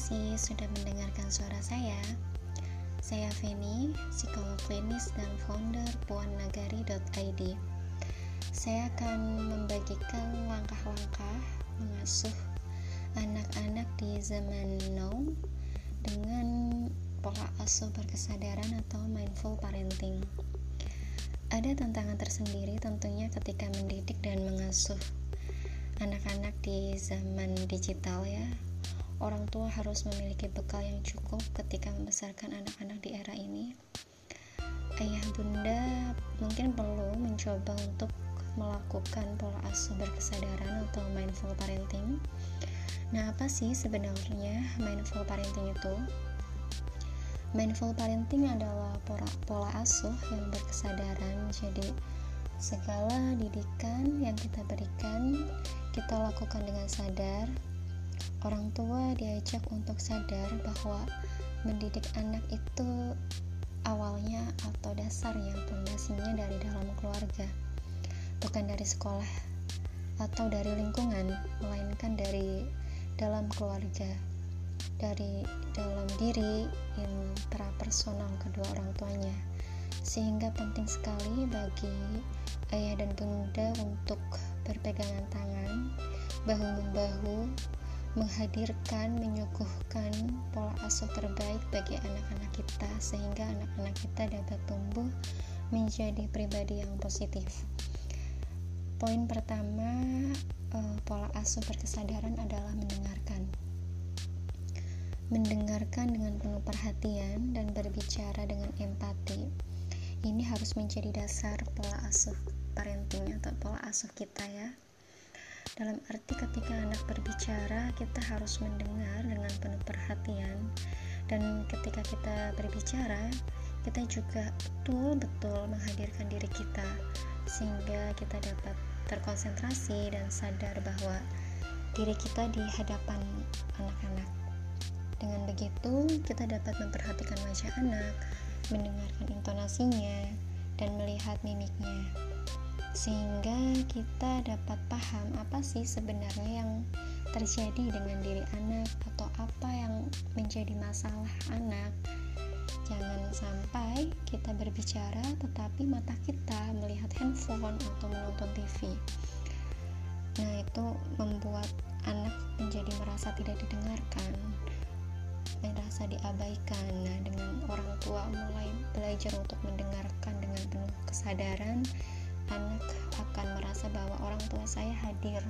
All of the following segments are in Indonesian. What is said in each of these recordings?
kasih sudah mendengarkan suara saya. Saya Feni, psikolog klinis dan founder puannagari.id. Saya akan membagikan langkah-langkah mengasuh anak-anak di zaman now dengan pola asuh berkesadaran atau mindful parenting. Ada tantangan tersendiri tentunya ketika mendidik dan mengasuh anak-anak di zaman digital ya orang tua harus memiliki bekal yang cukup ketika membesarkan anak-anak di era ini. Ayah bunda mungkin perlu mencoba untuk melakukan pola asuh berkesadaran atau mindful parenting. Nah apa sih sebenarnya mindful parenting itu? Mindful parenting adalah pola, pola asuh yang berkesadaran. Jadi segala didikan yang kita berikan kita lakukan dengan sadar, orang tua diajak untuk sadar bahwa mendidik anak itu awalnya atau dasarnya pondasinya dari dalam keluarga, bukan dari sekolah atau dari lingkungan, melainkan dari dalam keluarga, dari dalam diri intrapersonal kedua orang tuanya. Sehingga penting sekali bagi ayah dan bunda untuk berpegangan tangan, bahu-membahu, menghadirkan, menyuguhkan pola asuh terbaik bagi anak-anak kita sehingga anak-anak kita dapat tumbuh menjadi pribadi yang positif. Poin pertama, eh, pola asuh berkesadaran adalah mendengarkan. Mendengarkan dengan penuh perhatian dan berbicara dengan empati. Ini harus menjadi dasar pola asuh parenting atau pola asuh kita ya dalam arti ketika anak berbicara kita harus mendengar dengan penuh perhatian. Dan ketika kita berbicara kita juga betul-betul menghadirkan diri kita sehingga kita dapat terkonsentrasi dan sadar bahwa diri kita di hadapan anak-anak. Dengan begitu kita dapat memperhatikan wajah anak mendengarkan intonasinya dan melihat mimiknya sehingga kita dapat paham apa sih sebenarnya yang terjadi dengan diri anak atau apa yang menjadi masalah anak. Jangan sampai kita berbicara tetapi mata kita melihat handphone atau menonton TV. Nah, itu membuat anak menjadi merasa tidak didengarkan, merasa diabaikan. Nah, dengan orang tua mulai belajar untuk mendengarkan dengan penuh kesadaran, anak akan merasa bahwa orang tua saya hadir,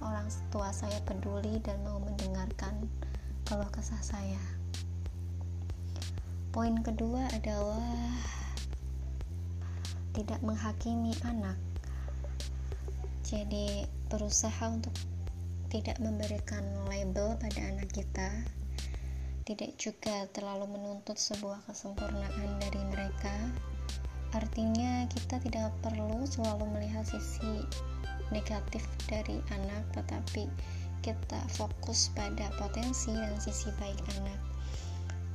orang tua saya peduli dan mau mendengarkan keluh kesah saya. Poin kedua adalah tidak menghakimi anak. Jadi, berusaha untuk tidak memberikan label pada anak kita, tidak juga terlalu menuntut sebuah kesempurnaan dari mereka, Artinya, kita tidak perlu selalu melihat sisi negatif dari anak, tetapi kita fokus pada potensi dan sisi baik anak.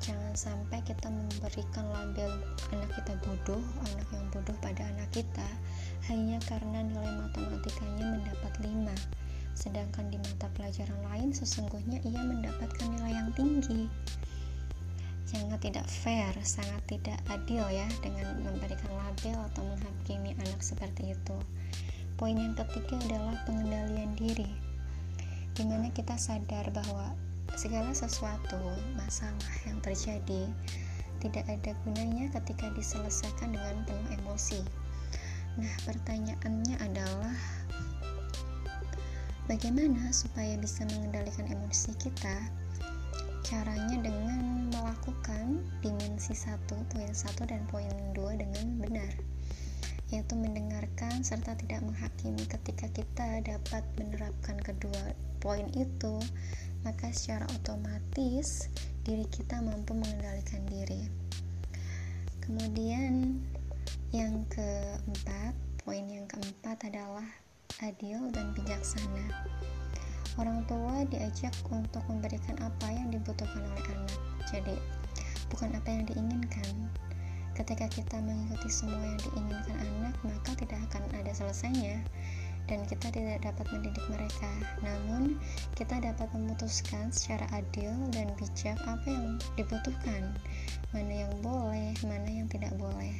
Jangan sampai kita memberikan label anak kita bodoh, anak yang bodoh pada anak kita hanya karena nilai matematikanya mendapat 5 sedangkan di mata pelajaran lain sesungguhnya ia mendapatkan nilai yang tinggi sangat tidak fair, sangat tidak adil ya dengan memberikan label atau menghakimi anak seperti itu. Poin yang ketiga adalah pengendalian diri, di mana kita sadar bahwa segala sesuatu masalah yang terjadi tidak ada gunanya ketika diselesaikan dengan penuh emosi. Nah, pertanyaannya adalah bagaimana supaya bisa mengendalikan emosi kita caranya dengan melakukan dimensi 1, poin 1 dan poin 2 dengan benar yaitu mendengarkan serta tidak menghakimi ketika kita dapat menerapkan kedua poin itu maka secara otomatis diri kita mampu mengendalikan diri. Kemudian yang keempat poin yang keempat adalah adil dan bijaksana Orang tua diajak untuk memberikan apa yang dibutuhkan oleh anak. Jadi, bukan apa yang diinginkan. Ketika kita mengikuti semua yang diinginkan anak, maka tidak akan ada selesainya. dan kita tidak dapat mendidik mereka. Namun, kita dapat memutuskan secara adil dan bijak apa yang dibutuhkan, mana yang boleh, mana yang tidak boleh.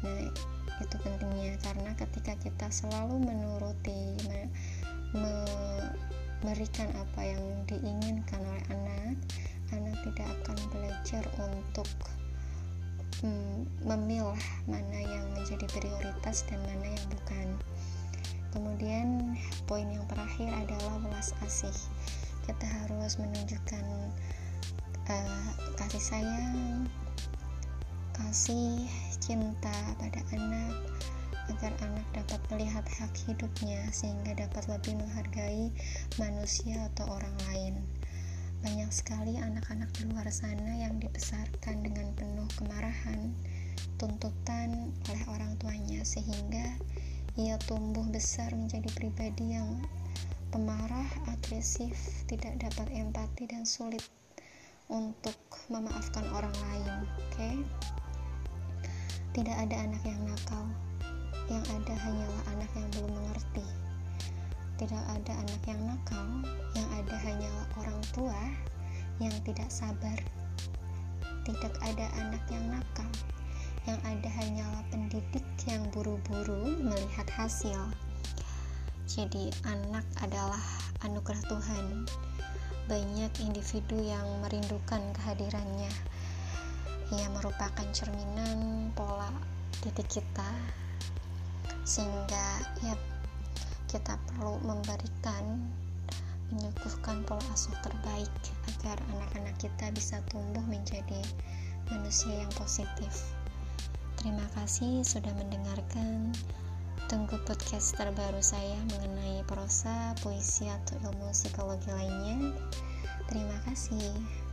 Nah, itu pentingnya karena ketika kita selalu menuruti me, me, memberikan apa yang diinginkan oleh anak, anak tidak akan belajar untuk mm, memilah mana yang menjadi prioritas dan mana yang bukan. Kemudian poin yang terakhir adalah welas asih. Kita harus menunjukkan uh, kasih sayang, kasih cinta pada anak agar anak dapat melihat hak hidupnya sehingga dapat lebih menghargai manusia atau orang lain. Banyak sekali anak-anak di luar sana yang dibesarkan dengan penuh kemarahan, tuntutan oleh orang tuanya sehingga ia tumbuh besar menjadi pribadi yang pemarah, agresif, tidak dapat empati dan sulit untuk memaafkan orang lain. Oke. Okay? Tidak ada anak yang nakal, yang ada hanyalah anak yang belum mengerti. Tidak ada anak yang nakal, yang ada hanyalah orang tua yang tidak sabar. Tidak ada anak yang nakal, yang ada hanyalah pendidik yang buru-buru melihat hasil. Jadi, anak adalah anugerah Tuhan. Banyak individu yang merindukan kehadirannya. Ia merupakan cerminan pola titik kita sehingga ya kita perlu memberikan menyuguhkan pola asuh terbaik agar anak-anak kita bisa tumbuh menjadi manusia yang positif. Terima kasih sudah mendengarkan. Tunggu podcast terbaru saya mengenai prosa, puisi, atau ilmu psikologi lainnya. Terima kasih.